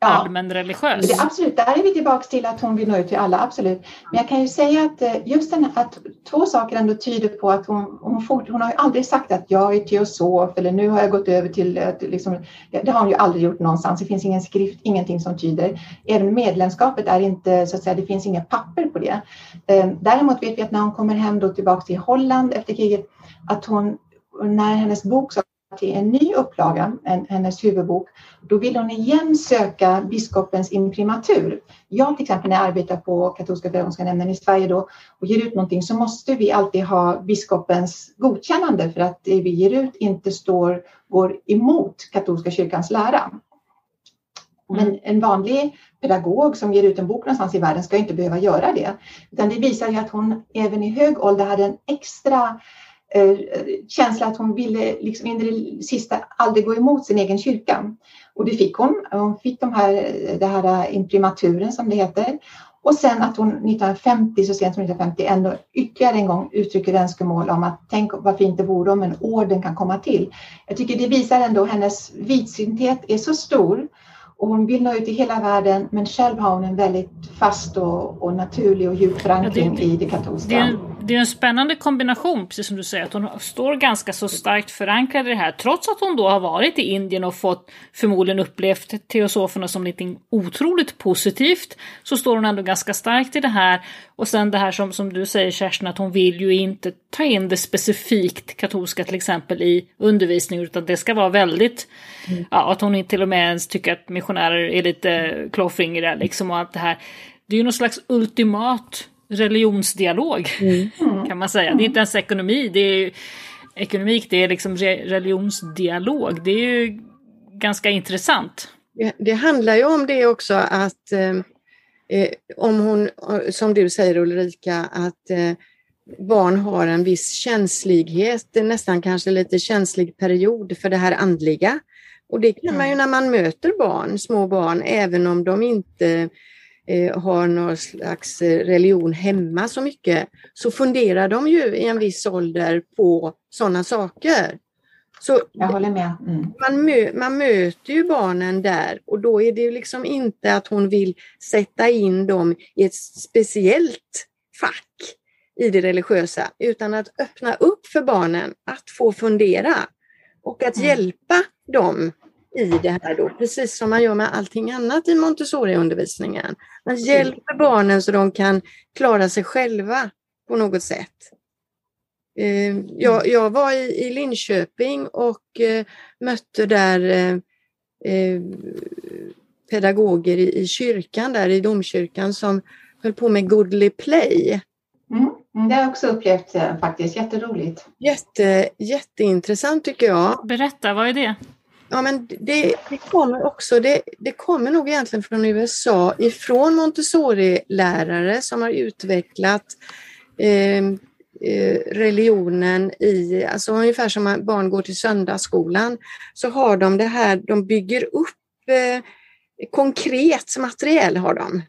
Speaker 1: ja. allmän religiös.
Speaker 2: Det, absolut, där är vi tillbaka till att hon vill nå ut till alla, absolut. Men jag kan ju säga att eh, just den att två saker ändå tyder på att hon, hon, fort, hon har ju aldrig sagt att jag är teosof eller nu har jag gått över till, eh, till liksom, det har hon ju aldrig gjort någonstans. Det finns ingen skrift, ingenting som tyder. Även medlemskapet är inte, så att säga, det finns inga papper på det. Eh, däremot vet vi att när hon kommer hem då tillbaka till Holland efter kriget, att hon, när hennes bok till en ny upplaga, en, hennes huvudbok, då vill hon igen söka biskopens imprimatur. Jag till exempel när jag arbetar på katolska pedagogiska nämnden i Sverige då och ger ut någonting så måste vi alltid ha biskopens godkännande för att det vi ger ut inte står, går emot katolska kyrkans lära. Men mm. en vanlig pedagog som ger ut en bok någonstans i världen ska inte behöva göra det. Utan det visar ju att hon även i hög ålder hade en extra känsla att hon ville liksom in i det sista aldrig gå emot sin egen kyrka. Och det fick hon. Hon fick de här, det här imprimaturen som det heter. Och sen att hon 1950, så sent som 1950, ändå ytterligare en gång uttrycker önskemål om att tänk vad fint det vore om en orden kan komma till. Jag tycker det visar ändå hennes vidsynthet är så stor och hon vill nå ut i hela världen men själv har hon en väldigt fast och, och naturlig och djup förankring ja, det, i det katolska.
Speaker 1: Det det är en spännande kombination, precis som du säger, att hon står ganska så starkt förankrad i det här, trots att hon då har varit i Indien och fått förmodligen upplevt teosoferna som något otroligt positivt, så står hon ändå ganska starkt i det här. Och sen det här som, som du säger Kerstin, att hon vill ju inte ta in det specifikt katolska till exempel i undervisning, utan det ska vara väldigt, mm. ja, att hon till och med ens tycker att missionärer är lite klåfingriga liksom och att det här, det är ju någon slags ultimat religionsdialog mm. kan man säga. Det är inte ens ekonomi, det är ekonomik, det är liksom religionsdialog. Det är ju ganska intressant.
Speaker 3: Det, det handlar ju om det också att eh, eh om hon, som du säger Ulrika, att eh, barn har en viss känslighet, nästan kanske lite känslig period för det här andliga. Och det kan man ju när man möter barn, små barn, även om de inte har någon slags eh, religion hemma så mycket, så funderar de ju i en viss ålder på sådana saker.
Speaker 2: Så Jag håller med. Mm.
Speaker 3: Man, mö, man möter ju barnen där och då är det liksom inte att hon vill sätta in dem i ett speciellt fack i det religiösa, utan att öppna upp för barnen att få fundera och att mm. hjälpa dem i det här då, precis som man gör med allting annat i Montessori-undervisningen. Man hjälper barnen så de kan klara sig själva på något sätt. Eh, jag, jag var i, Linköping och eh, mötte där eh, pedagoger i, kyrkan, där i domkyrkan, som höll på med Goodly Play.
Speaker 2: Mm, det har jag också upplevt faktiskt, jätteroligt.
Speaker 3: Jätte, jätteintressant tycker jag.
Speaker 1: Berätta, vad är det?
Speaker 3: Ja, men det, det, kommer också, det, det kommer nog egentligen från USA, ifrån Montessori-lärare som har utvecklat eh, eh religionen i, alltså ungefär som barn går till söndagsskolan, så har de det här, de bygger upp eh, konkret materiell har de,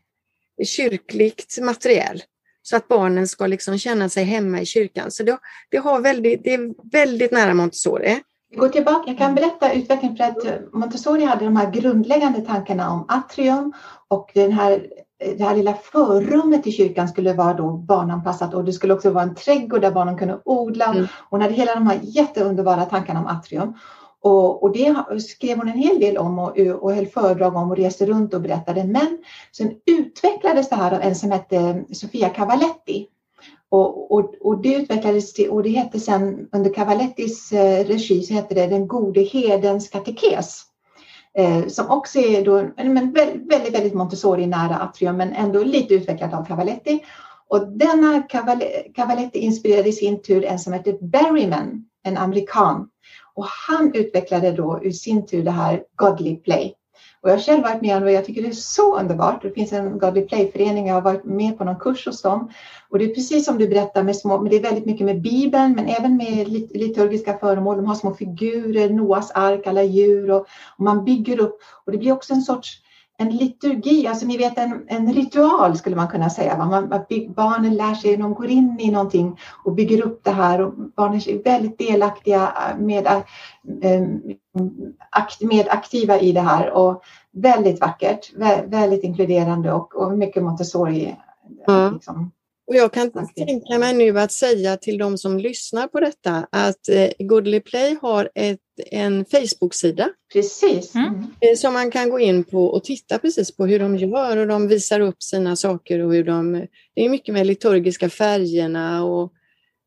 Speaker 3: kyrkligt materiell så att barnen ska liksom känna sig hemma i kyrkan. Så det, det, har väldigt, det är väldigt nära Montessori.
Speaker 2: Gå tillbaka, jag kan berätta utvecklingen för att Montessori hade de här grundläggande tankarna om atrium och den här, det här lilla förrummet i kyrkan skulle vara då barnanpassat och det skulle också vara en trädgård där barnen kunde odla. Mm. Hon hade hela de här jätteunderbara tankarna om atrium. Och, och, det skrev hon en hel del om och, och höll föredrag om och reste runt och berättade. Men sen utvecklades det här av en som hette Sofia Cavaletti. Och, och, och det utvecklades till, och det hette sen under Cavalettis eh, regi så hette det Den gode hedens katekes. Eh, som också är då, men väldigt, väldigt Montessori-nära Atrium men ändå lite utvecklat av Cavaletti. Och denna Cavaletti inspirerade i sin tur en som hette Berryman, en amerikan och han utvecklade då i sin tur det här Godly Play. Och jag har själv varit med om det och jag tycker det är så underbart. Det finns en Godly Play-förening, jag har varit med på någon kurs hos dem. Och det är precis som du berättar, med små, men det är väldigt mycket med Bibeln, men även med liturgiska föremål. De har små figurer, Noas ark, alla djur och, och man bygger upp. Och det blir också en sorts en liturgi, alltså ni vet en, en ritual skulle man kunna säga. Man, man, barnen lär sig, de går in i någonting och bygger upp det här och barnen är väldigt delaktiga med, äh, med aktiva i det här och väldigt vackert, väldigt inkluderande och, och mycket Montessori.
Speaker 3: Mm. Liksom, och jag kan tänka mig nu att säga till de som lyssnar på detta att eh, Goodly Play har ett, en Facebook-sida.
Speaker 2: Precis. Mm.
Speaker 3: Eh, som man kan gå in på och titta precis på hur de gör och de visar upp sina saker och hur de... Det är mycket med liturgiska färgerna och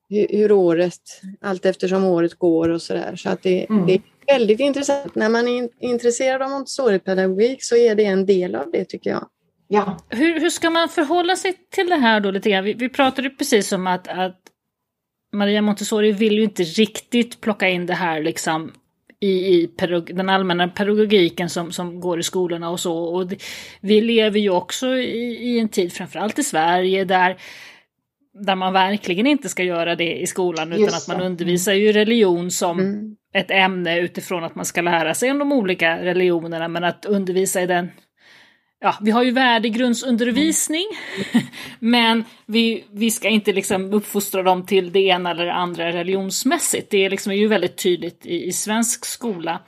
Speaker 3: hur, hur året, allt eftersom året går och sådär. Så att det, mm. det är väldigt intressant. När man är intresserad av Montessori-pedagogik så är det en del av det tycker jag.
Speaker 1: Ja. Hur, hur ska man förhålla sig till det här då lite grann? Vi, vi pratade precis om att, att Maria Montessori vill ju inte riktigt plocka in det här liksom i, i den allmänna pedagogiken som, som går i skolorna och så. Och det, vi lever ju också i, i, en tid, framförallt i Sverige, där, där man verkligen inte ska göra det i skolan utan att man undervisar ju religion som mm. ett ämne utifrån att man ska lära sig om de olika religionerna men att undervisa i den ja, vi har ju värdegrundsundervisning, mm. men vi, vi ska inte liksom uppfostra dem till det ena eller det andra religionsmässigt. Det är, liksom, ju väldigt tydligt i, i svensk skola.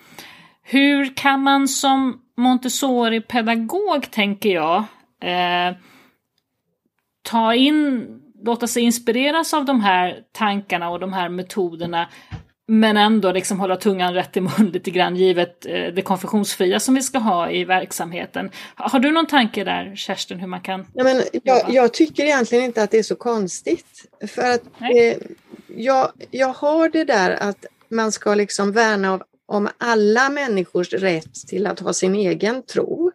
Speaker 1: Hur kan man som Montessori-pedagog, tänker jag, eh, ta in, låta sig inspireras av de här tankarna och de här metoderna men ändå liksom hålla tungan rätt i mun lite grann givet eh, det konfessionsfria som vi ska ha i verksamheten. Har du någon tanke där Kerstin hur man kan
Speaker 3: ja, men jag, jag tycker egentligen inte att det är så konstigt. För att eh, jag, jag har det där att man ska liksom värna av, om alla människors rätt till att ha sin egen tro.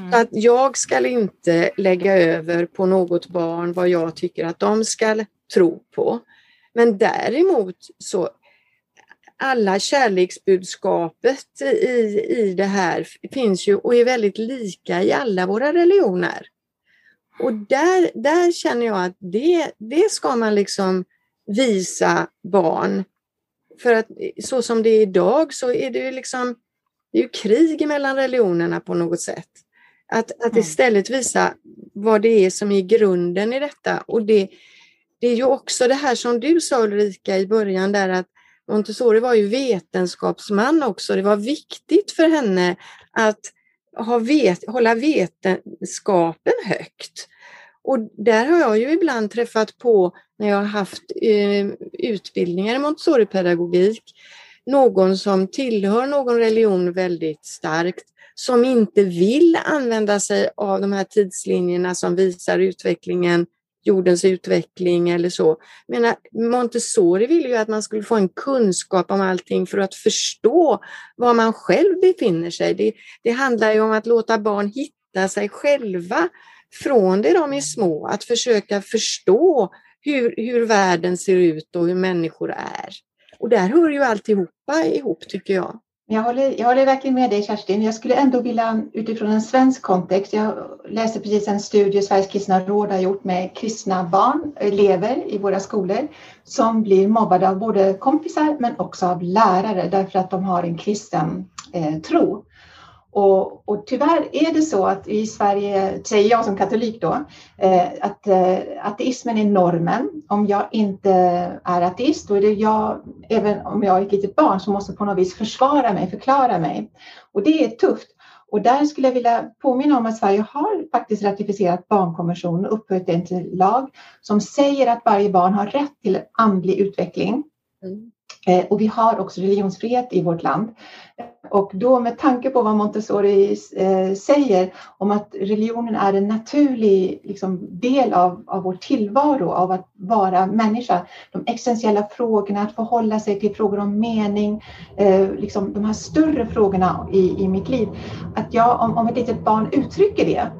Speaker 3: Mm. Att jag ska inte lägga över på något barn vad jag tycker att de ska tro på. Men däremot så alla kärleksbudskapet i, i det här finns ju och är väldigt lika i alla våra religioner. Och där, där känner jag att det, det ska man liksom visa barn. För att så som det är idag så är det ju liksom det är krig mellan religionerna på något sätt. Att, att mm. istället visa vad det är som är grunden i detta. Och det, det är ju också det här som du sa Ulrika i början där att Montessori var ju vetenskapsman också. Det var viktigt för henne att ha vet, hålla vetenskapen högt. Och där har jag ju ibland träffat på, när jag har haft eh, utbildningar i Montessori-pedagogik, någon som tillhör någon religion väldigt starkt, som inte vill använda sig av de här tidslinjerna som visar utvecklingen jordens utveckling eller så. menar, Montessori ville ju att man skulle få en kunskap om allting för att förstå var man själv befinner sig. Det, det handlar ju om att låta barn hitta sig själva från det de är små, att försöka förstå hur, hur världen ser ut och hur människor är. Och där hör ju alltihopa ihop tycker jag.
Speaker 2: Jag håller, jag håller verkligen med dig Kerstin. Jag skulle ändå vilja utifrån en svensk kontext. Jag läste precis en studie Sveriges kristna råd har gjort med kristna barn, elever i våra skolor som blir mobbade av både kompisar men också av lärare därför att de har en kristen eh, tro. Och, och, tyvärr är det så att i Sverige, säger jag som katolik då, eh, att eh, ateismen är normen. Om jag inte är ateist, då är det jag, även om jag är ett litet barn, som måste på något vis försvara mig, förklara mig. Och det är tufft. Och där skulle jag vilja påminna om att Sverige har faktiskt ratificerat barnkonventionen och upphöjt den till lag som säger att varje barn har rätt till andlig utveckling. Mm. Eh, och vi har också religionsfrihet i vårt land. Och då med tanke på vad Montessori eh, säger om att religionen är en naturlig liksom, del av, av vår tillvaro, av att vara människa. De existentiella frågorna, att förhålla sig till frågor om mening, eh, liksom de här större frågorna i, i mitt liv. Att jag, om, om ett litet barn uttrycker det,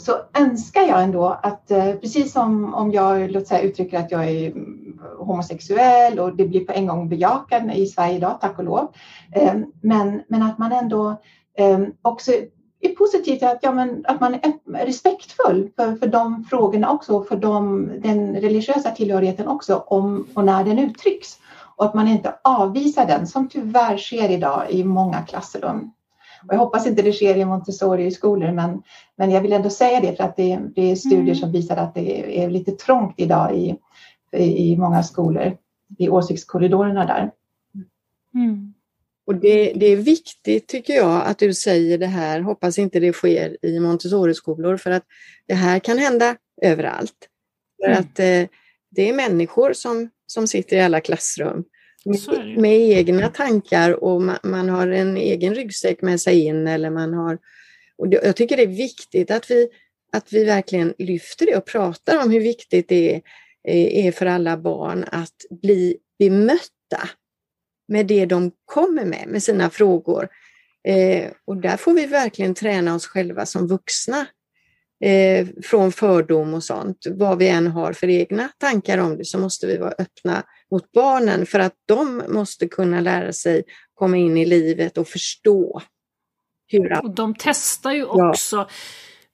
Speaker 2: så önskar jag ändå att eh, precis som om jag låt säga, uttrycker att jag är mm, homosexuell och det blir på en gång bejakad i Sverige idag, tack och lov. Ehm, men, men att man ändå ehm, också är positiv till att, ja, men, att man är respektfull för, för de frågorna också, för de, den religiösa tillhörigheten också, om och när den uttrycks. Och att man inte avvisar den, som tyvärr sker idag i många klassrum. Och jag hoppas inte det sker i Montessori-skolor, men, men jag vill ändå säga det för att det, det är studier mm. som visar att det är lite trångt idag i, i, i många skolor, i åsiktskorridorerna där.
Speaker 3: Mm. Och det, det, är viktigt tycker jag att du säger det här, hoppas inte det sker i Montessori-skolor för att det här kan hända överallt. För mm. att eh, det är människor som, som sitter i alla klassrum med, med egna tankar och man, man, har en egen ryggsäck med sig in eller man har... Och jag tycker det är viktigt att vi, att vi verkligen lyfter det och pratar om hur viktigt det är, är för alla barn att bli bemötta med det de kommer med, med sina frågor. Eh, och där får vi verkligen träna oss själva som vuxna eh, från fördom och sånt. Vad vi än har för egna tankar om det så måste vi vara öppna mot barnen för att de måste kunna lära sig komma in i livet och förstå. Hur...
Speaker 1: Och de testar ju också. Ja.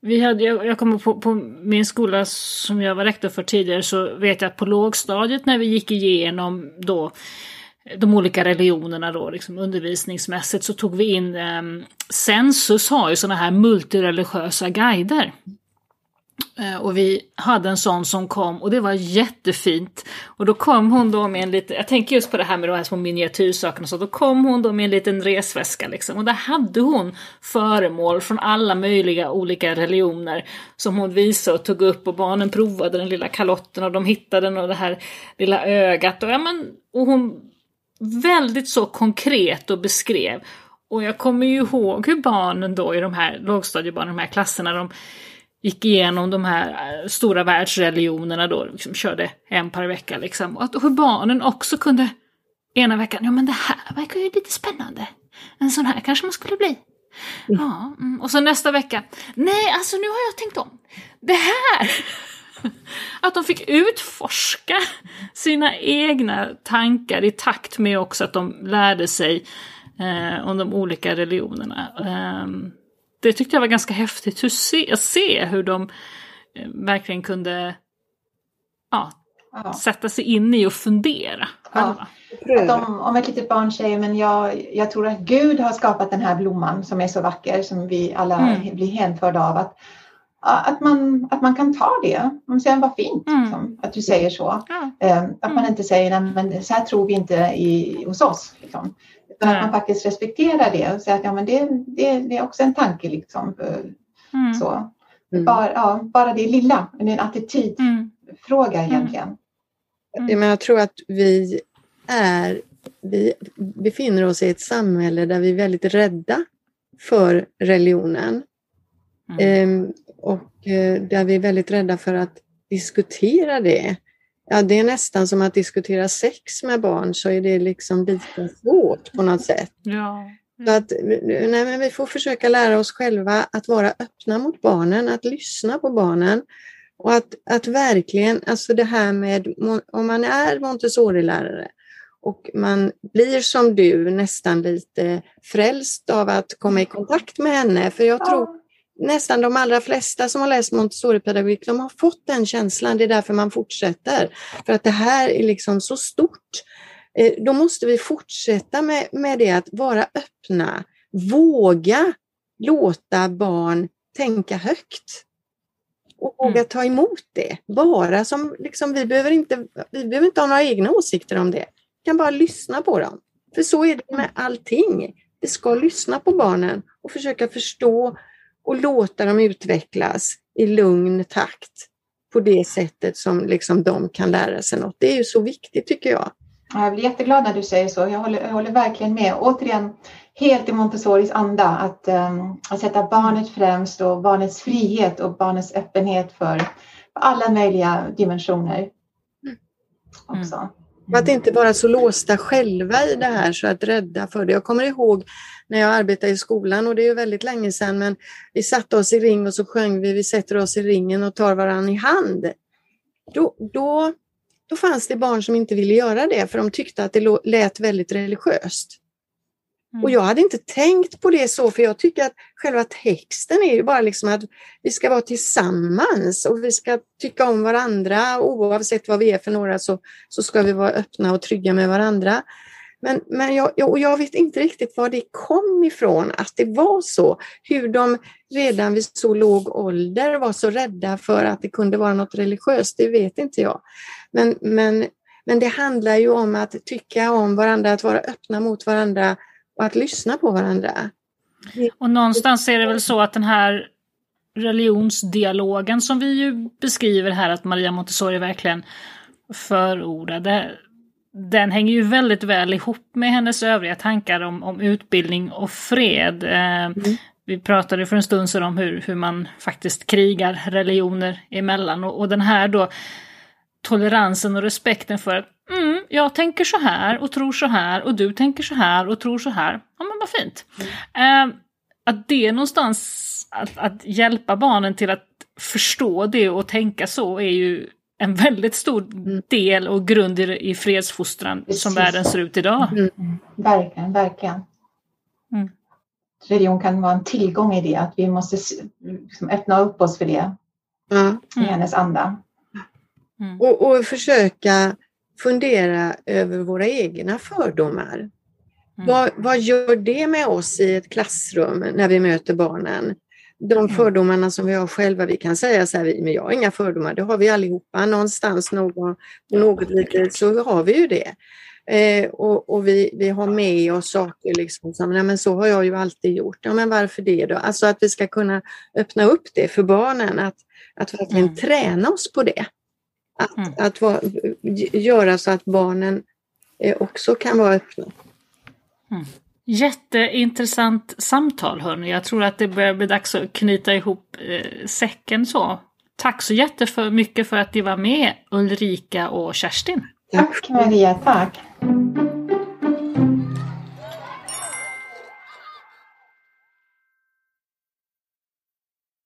Speaker 1: Vi hade, jag, jag kommer på, på min skola som jag var rektor för tidigare så vet jag att på lågstadiet när vi gick igenom då de olika religionerna då, liksom undervisningsmässigt, så tog vi in, eh, Sensus har ju sådana här multireligiösa guider. Eh, och vi hade en sån som kom och det var jättefint. Och då kom hon då med en liten, jag tänker just på det här med de här små miniatyrsakerna, så då kom hon då med en liten resväska liksom. Och där hade hon föremål från alla möjliga olika religioner som hon visade och tog upp och barnen provade den lilla kalotten och de hittade den och det här lilla ögat. Och, ja, men, och hon väldigt så konkret och beskrev. Och jag kommer ju ihåg hur barnen då i de här lågstadiebarnen, de här klasserna, de gick igenom de här eh, stora världsreligionerna då, liksom körde en per vecka liksom. Och att, hur barnen också kunde ena veckan, ja men det här verkar ju lite spännande. En sån här kanske man skulle bli. Mm. Ja, mm. och så nästa vecka, nej alltså nu har jag tänkt om. Det här! Att de fick utforska sina egna tankar i takt med också att de lärde sig eh, om de olika religionerna. Eh, det tyckte jag var ganska häftigt att se, att se hur de eh, verkligen kunde ja, ja. sätta sig in i och fundera
Speaker 2: Ja. Om, om, ett litet barn säger men jag, jag tror att Gud har skapat den här blomman som är så vacker som vi alla mm. blir hänförda av. Att, att, man, att man kan ta det. Man säger vad fint mm. liksom, att du säger så. Ja. Mm. Att man inte säger men så här tror vi inte i, hos oss. Liksom. Utan att man faktiskt respekterar det och säger att ja, men det, det, det är också en tanke. Liksom, mm. så. Mm. Bara, ja, bara det lilla, det är en attitydfråga mm. egentligen.
Speaker 3: Mm. Men jag tror att vi är, vi befinner oss i ett samhälle där vi är väldigt rädda för religionen. Mm. Och eh, där vi är väldigt rädda för att diskutera det. Ja, det är nästan som att diskutera sex med barn så är det liksom lika svårt på något sätt.
Speaker 1: Ja.
Speaker 3: Så att, nej, men vi får försöka lära oss själva att vara öppna mot barnen, att lyssna på barnen och att, att verkligen, alltså det här med om man är Montessori-lärare och man blir som du nästan lite frälst av att komma i kontakt med henne. För jag tror nästan de allra flesta som har läst Montessori-pedagogik, de har fått den känslan. Det är därför man fortsätter. För att det här är liksom så stort. Eh, då måste vi fortsätta med, med det att vara öppna, våga låta barn tänka högt och våga mm. ta emot det. Bara som, liksom, vi, behöver inte, vi behöver inte ha några egna åsikter om det. Vi kan bara lyssna på dem. För så är det med allting. Vi ska lyssna på barnen och försöka förstå och låta dem utvecklas i lugn takt på det sättet som liksom de kan lära sig något. Det är ju så viktigt tycker jag.
Speaker 2: Jag blir jätteglad när du säger så. Jag håller, jag håller verkligen med. Återigen, helt i Montessoris anda att, um, att sätta barnet främst och barnets frihet och barnets öppenhet för, för alla möjliga dimensioner. Mm. Också. Mm.
Speaker 3: Att inte vara så låsta själva i det här så att rädda för det. Jag kommer ihåg när jag arbetade i skolan och det är väldigt länge sedan men vi satte oss i ring och så sjöng vi Vi sätter oss i ringen och tar varandra i hand. Då, då, då fanns det barn som inte ville göra det för de tyckte att det lät väldigt religiöst. Mm. Och jag hade inte tänkt på det så, för jag tycker att själva texten är ju bara liksom att vi ska vara tillsammans och vi ska tycka om varandra. Oavsett vad vi är för några så, så ska vi vara öppna och trygga med varandra. Men, men jag, och jag vet inte riktigt var det kom ifrån, att det var så. Hur de redan vid så låg ålder var så rädda för att det kunde vara något religiöst, det vet inte jag. Men, men, men det handlar ju om att tycka om varandra, att vara öppna mot varandra och att lyssna på varandra.
Speaker 1: Och någonstans är det väl så att den här religionsdialogen som vi ju beskriver här att Maria Montessori verkligen förordade, den hänger ju väldigt väl ihop med hennes övriga tankar om, om utbildning och fred. Eh, mm. Vi pratade för en stund sedan om hur, hur man faktiskt krigar religioner emellan och, och den här då toleransen och respekten för att jag tänker så här och tror så här och du tänker så här och tror så här. Ja men vad fint. Mm. Eh, att det någonstans, att, att hjälpa barnen till att förstå det och tänka så är ju en väldigt stor mm. del och grund i, i fredsfostran Precis. som världen ser ut idag. Mm.
Speaker 2: Verkligen, verkligen. Mm. Religion kan vara en tillgång i det, att vi måste liksom öppna upp oss för det mm. i hennes anda.
Speaker 3: Mm. Och, och försöka fundera över våra egna fördomar. Mm. Vad, vad gör det med oss i ett klassrum när vi möter barnen? De mm. fördomarna som vi har själva, vi kan säga så här, men jag har inga fördomar, det har vi allihopa. Någonstans, någon, något litet så har vi ju det. Eh, och, och vi, vi har med oss saker liksom som, nej men så har jag ju alltid gjort. Ja men varför det då? Alltså att vi ska kunna öppna upp det för barnen, att, att verkligen mm. träna oss på det. Att, mm. att vara, göra så att barnen eh, också kan vara öppna.
Speaker 1: Mm. Jätteintressant samtal hörni. Jag tror att det börjar bli dags att knyta ihop eh, säcken så. Tack så jättemycket för att ni var med Ulrika och Kerstin.
Speaker 2: Tack Maria, tack.